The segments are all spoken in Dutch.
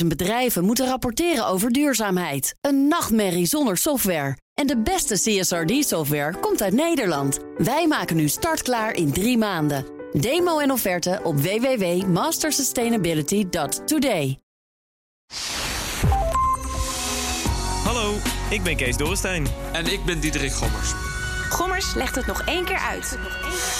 50.000 bedrijven moeten rapporteren over duurzaamheid. Een nachtmerrie zonder software. En de beste CSRD-software komt uit Nederland. Wij maken nu startklaar in drie maanden. Demo en offerte op www.mastersustainability.today. Hallo, ik ben Kees Dorrestein. En ik ben Diederik Gommers. Gommers legt het nog één keer uit.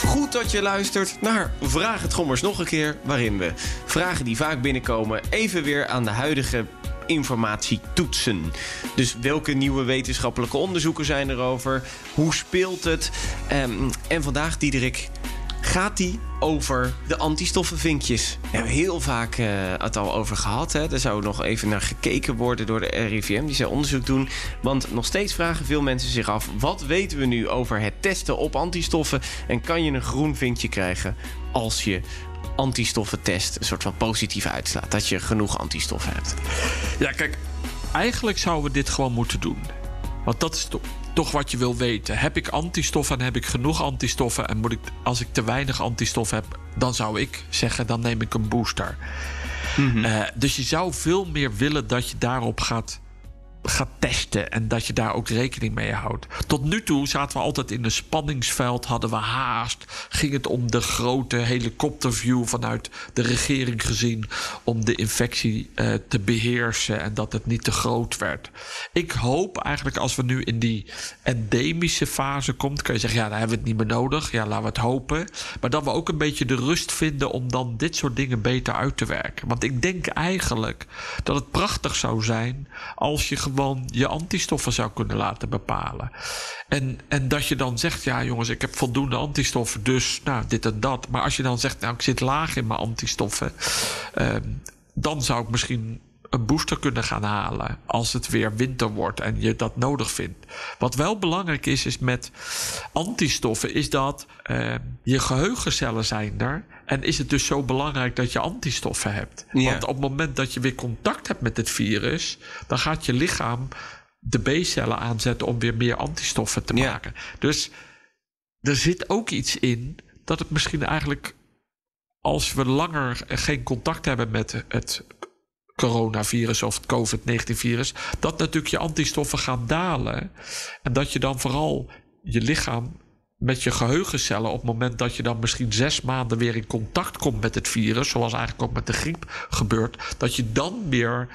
Goed dat je luistert naar Vraag het Gommers nog een keer, waarin we vragen die vaak binnenkomen even weer aan de huidige informatie toetsen. Dus welke nieuwe wetenschappelijke onderzoeken zijn erover? Hoe speelt het? Um, en vandaag, Diederik, gaat die over de antistoffenvinkjes. We hebben heel vaak uh, het al over gehad. Hè. Er zou nog even naar gekeken worden door de RIVM. Die zou onderzoek doen. Want nog steeds vragen veel mensen zich af... wat weten we nu over het testen op antistoffen... en kan je een groen vinkje krijgen als je antistoffentest... een soort van positief uitslaat. Dat je genoeg antistoffen hebt. Ja, kijk, eigenlijk zouden we dit gewoon moeten doen. Want dat is toch wat je wil weten. Heb ik antistoffen en heb ik genoeg antistoffen? En moet ik, als ik te weinig antistoffen heb, dan zou ik zeggen: dan neem ik een booster. Mm -hmm. uh, dus je zou veel meer willen dat je daarop gaat gaat testen en dat je daar ook rekening mee houdt. Tot nu toe zaten we altijd in een spanningsveld, hadden we haast. Ging het om de grote helikopterview vanuit de regering gezien om de infectie uh, te beheersen en dat het niet te groot werd. Ik hoop eigenlijk als we nu in die endemische fase komt, kun je zeggen, ja, dan hebben we het niet meer nodig. Ja, laten we het hopen. Maar dat we ook een beetje de rust vinden om dan dit soort dingen beter uit te werken. Want ik denk eigenlijk dat het prachtig zou zijn als je gewoon je antistoffen zou kunnen laten bepalen. En, en dat je dan zegt, ja jongens, ik heb voldoende antistoffen, dus nou, dit en dat. Maar als je dan zegt, nou, ik zit laag in mijn antistoffen, uh, dan zou ik misschien een booster kunnen gaan halen als het weer winter wordt en je dat nodig vindt. Wat wel belangrijk is, is met antistoffen, is dat uh, je geheugencellen zijn er. En is het dus zo belangrijk dat je antistoffen hebt? Ja. Want op het moment dat je weer contact hebt met het virus, dan gaat je lichaam de B-cellen aanzetten om weer meer antistoffen te maken. Ja. Dus er zit ook iets in dat het misschien eigenlijk als we langer geen contact hebben met het coronavirus of het COVID-19-virus, dat natuurlijk je antistoffen gaan dalen. En dat je dan vooral je lichaam met je geheugencellen op het moment dat je dan misschien zes maanden weer in contact komt met het virus, zoals eigenlijk ook met de griep gebeurt, dat je dan weer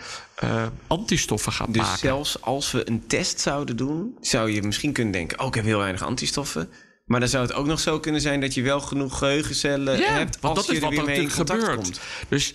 uh, antistoffen gaat dus maken. Dus zelfs als we een test zouden doen, zou je misschien kunnen denken: oh, ik heb heel weinig antistoffen. Maar dan zou het ook nog zo kunnen zijn dat je wel genoeg geheugencellen ja, hebt als dat je is er wat weer er mee in contact gebeurt. komt. Dus,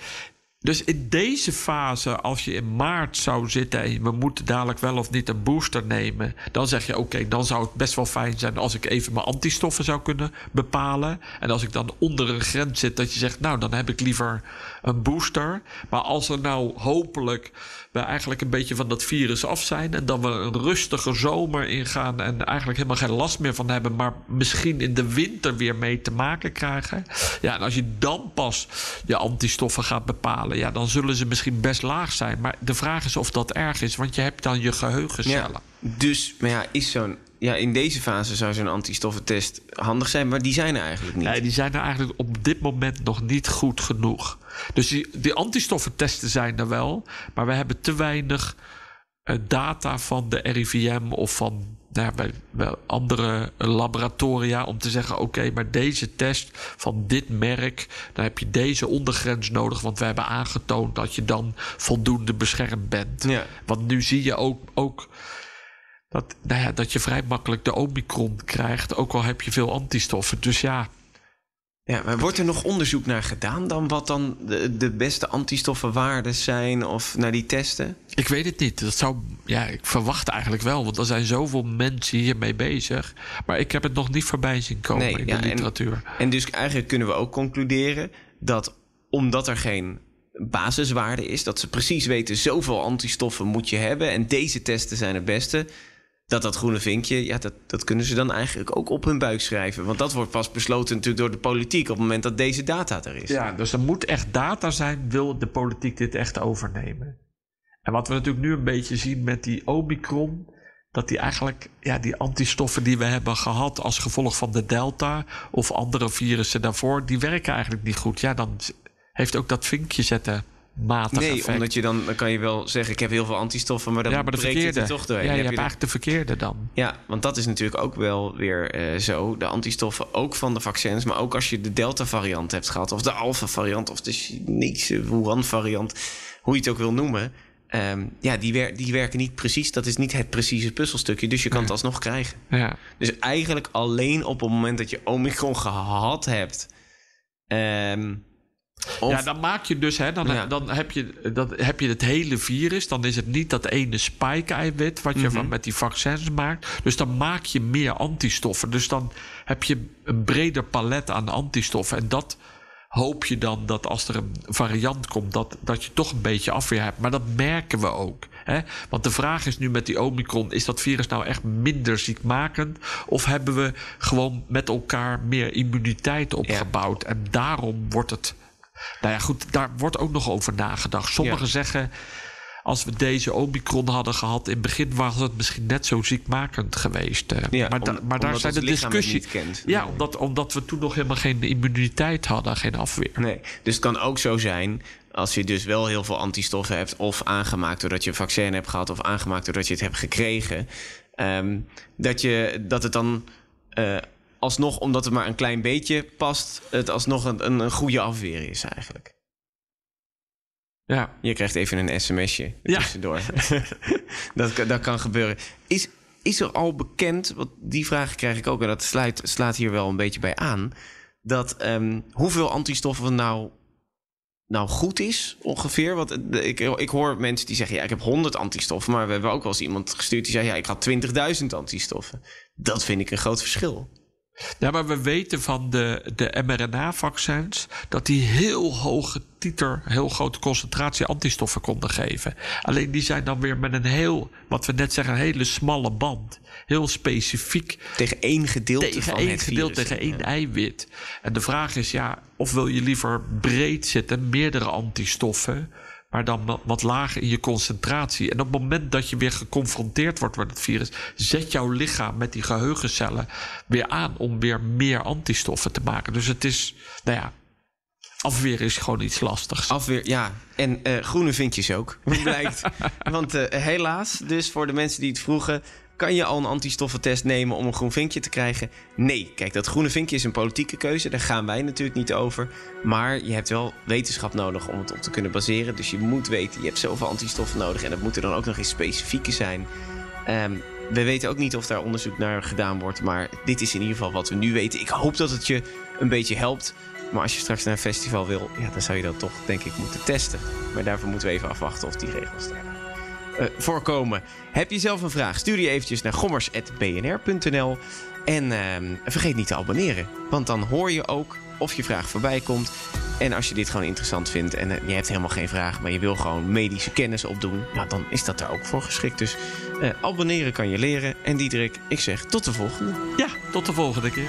dus in deze fase, als je in maart zou zitten en we moeten dadelijk wel of niet een booster nemen, dan zeg je: oké, dan zou het best wel fijn zijn als ik even mijn antistoffen zou kunnen bepalen. En als ik dan onder een grens zit, dat je zegt: nou, dan heb ik liever een booster. Maar als er nou hopelijk we eigenlijk een beetje van dat virus af zijn en dan we een rustige zomer ingaan en eigenlijk helemaal geen last meer van hebben, maar misschien in de winter weer mee te maken krijgen. Ja, en als je dan pas je antistoffen gaat bepalen, ja, dan zullen ze misschien best laag zijn. Maar de vraag is of dat erg is, want je hebt dan je geheugencellen. Ja, dus, maar ja, is zo'n. Ja, in deze fase zou zo'n antistoffentest handig zijn, maar die zijn er eigenlijk niet. Nee, die zijn er eigenlijk op dit moment nog niet goed genoeg. Dus die, die antistoffentesten zijn er wel, maar we hebben te weinig data van de RIVM of van nou, bij, bij andere laboratoria om te zeggen: oké, okay, maar deze test van dit merk, dan heb je deze ondergrens nodig, want we hebben aangetoond dat je dan voldoende beschermd bent. Ja. Want nu zie je ook. ook dat, nou ja, dat je vrij makkelijk de Omicron krijgt, ook al heb je veel antistoffen. Dus ja. Ja, maar wordt er nog onderzoek naar gedaan dan wat dan de, de beste antistoffenwaarden zijn of naar die testen? Ik weet het niet. Dat zou, ja, ik verwacht eigenlijk wel, want er zijn zoveel mensen hiermee bezig. Maar ik heb het nog niet voorbij zien komen Nee, in ja, de literatuur. En, en dus eigenlijk kunnen we ook concluderen dat omdat er geen basiswaarde is, dat ze precies weten zoveel antistoffen moet je hebben en deze testen zijn het beste, dat dat groene vinkje, ja, dat, dat kunnen ze dan eigenlijk ook op hun buik schrijven. Want dat wordt pas besloten natuurlijk door de politiek op het moment dat deze data er is. Ja, dus er moet echt data zijn, wil de politiek dit echt overnemen. En wat we natuurlijk nu een beetje zien met die Omicron, dat die eigenlijk, ja, die antistoffen die we hebben gehad als gevolg van de Delta of andere virussen daarvoor, die werken eigenlijk niet goed. Ja, dan heeft ook dat vinkje zetten matig Nee, effect. omdat je dan, dan kan je wel zeggen... ik heb heel veel antistoffen, maar dan ja, maar de breekt het er toch doorheen. Ja, je Heb hebt de- eigenlijk de verkeerde dan. Ja, want dat is natuurlijk ook wel weer eh, zo. De antistoffen, ook van de vaccins, maar ook als je de Delta-variant hebt gehad, of de Alpha-variant, of de Chinese Wuhan-variant, hoe je het ook wil noemen. ehm, ja, die, wer- die werken niet precies. Dat is niet het precieze puzzelstukje, dus je kan het alsnog krijgen. Ja. Dus eigenlijk alleen op het moment dat je Omicron gehad hebt. ehm, of, ja, dan maak je dus, hè, dan, Ja. dan heb, je, dan heb je het hele virus. Dan is het niet dat ene spike-eiwit wat je Mhm. van met die vaccins maakt. Dus dan maak je meer antistoffen. Dus dan heb je een breder palet aan antistoffen. En dat hoop je dan dat als er een variant komt, dat, dat je toch een beetje afweer hebt. Maar dat merken we ook. Hè? Want de vraag is nu met die Omicron: is dat virus nou echt minder ziekmakend? Of hebben we gewoon met elkaar meer immuniteit opgebouwd? En daarom wordt het. Nou ja, goed, daar wordt ook nog over nagedacht. Sommigen Ja. zeggen. Als we deze Omicron hadden gehad in het begin, was het misschien net zo ziekmakend geweest. eh. Ja, maar, da- om- maar daar zijn de kent. Ja, Nee. omdat, omdat we toen nog helemaal geen immuniteit hadden, geen afweer. Nee, dus het kan ook zo zijn als je dus wel heel veel antistoffen hebt, of aangemaakt doordat je een vaccin hebt gehad, of aangemaakt doordat je het hebt gekregen, ehm, dat, je, dat het dan eh, alsnog, omdat het maar een klein beetje past, het alsnog een, een, een goede afweer is eigenlijk. Ja. Je krijgt even een sms'je Ja. tussendoor. dat, kan- dat kan gebeuren. Is, is er al bekend, want die vraag krijg ik ook... en dat sluit, slaat hier wel een beetje bij aan... dat ehm, hoeveel antistoffen nou, nou goed is ongeveer? Want eh, ik, ik hoor mensen die zeggen... ja, ik heb 100 antistoffen... maar we hebben ook wel eens iemand gestuurd die zei... ja, ik had 20.000 antistoffen. Dat vind ik een groot verschil. Ja, maar we weten van de, de mRNA-vaccins dat die heel hoge titer, heel grote concentratie antistoffen konden geven. Alleen die zijn dan weer met een heel, wat we net zeggen, een hele smalle band. Heel specifiek Tegen één gedeelte tegen van één het gedeelte, virus. tegen één eiwit. En de vraag is, ja, of wil je liever breed zitten, meerdere antistoffen, maar dan wat- lager in je concentratie. En op het moment dat je weer geconfronteerd wordt met het virus, zet jouw lichaam met die geheugencellen weer aan om weer meer antistoffen te maken. Dus het is, nou ja, afweer is gewoon iets lastigs. Afweer, ja. En eh, groene vinkjes ook, blijkt. Want eh, helaas, dus voor de mensen die het vroegen... kan je al een antistoffentest nemen om een groen vinkje te krijgen? Nee. Kijk, dat groene vinkje is een politieke keuze. Daar gaan wij natuurlijk niet over. Maar je hebt wel wetenschap nodig om het op te kunnen baseren. Dus je moet weten, je hebt zoveel antistoffen nodig... en dat moeten dan ook nog eens specifieke zijn... Ehm, we weten ook niet of daar onderzoek naar gedaan wordt, maar dit is in ieder geval wat we nu weten. Ik hoop dat het je een beetje helpt. Maar als je straks naar een festival wil, ja, dan zou je dat toch denk ik moeten testen. Maar daarvoor moeten we even afwachten of die regels daar eh, voorkomen. Heb je zelf een vraag? Stuur die eventjes naar gommers.bnr.nl. En ehm, vergeet niet te abonneren, want dan hoor je ook of je vraag voorbij komt. En als je dit gewoon interessant vindt en eh, je hebt helemaal geen vraag, maar je wil gewoon medische kennis opdoen, dan is dat daar ook voor geschikt. Dus eh, abonneren kan je leren. En Diederik, ik zeg tot de volgende. Ja, tot de volgende keer.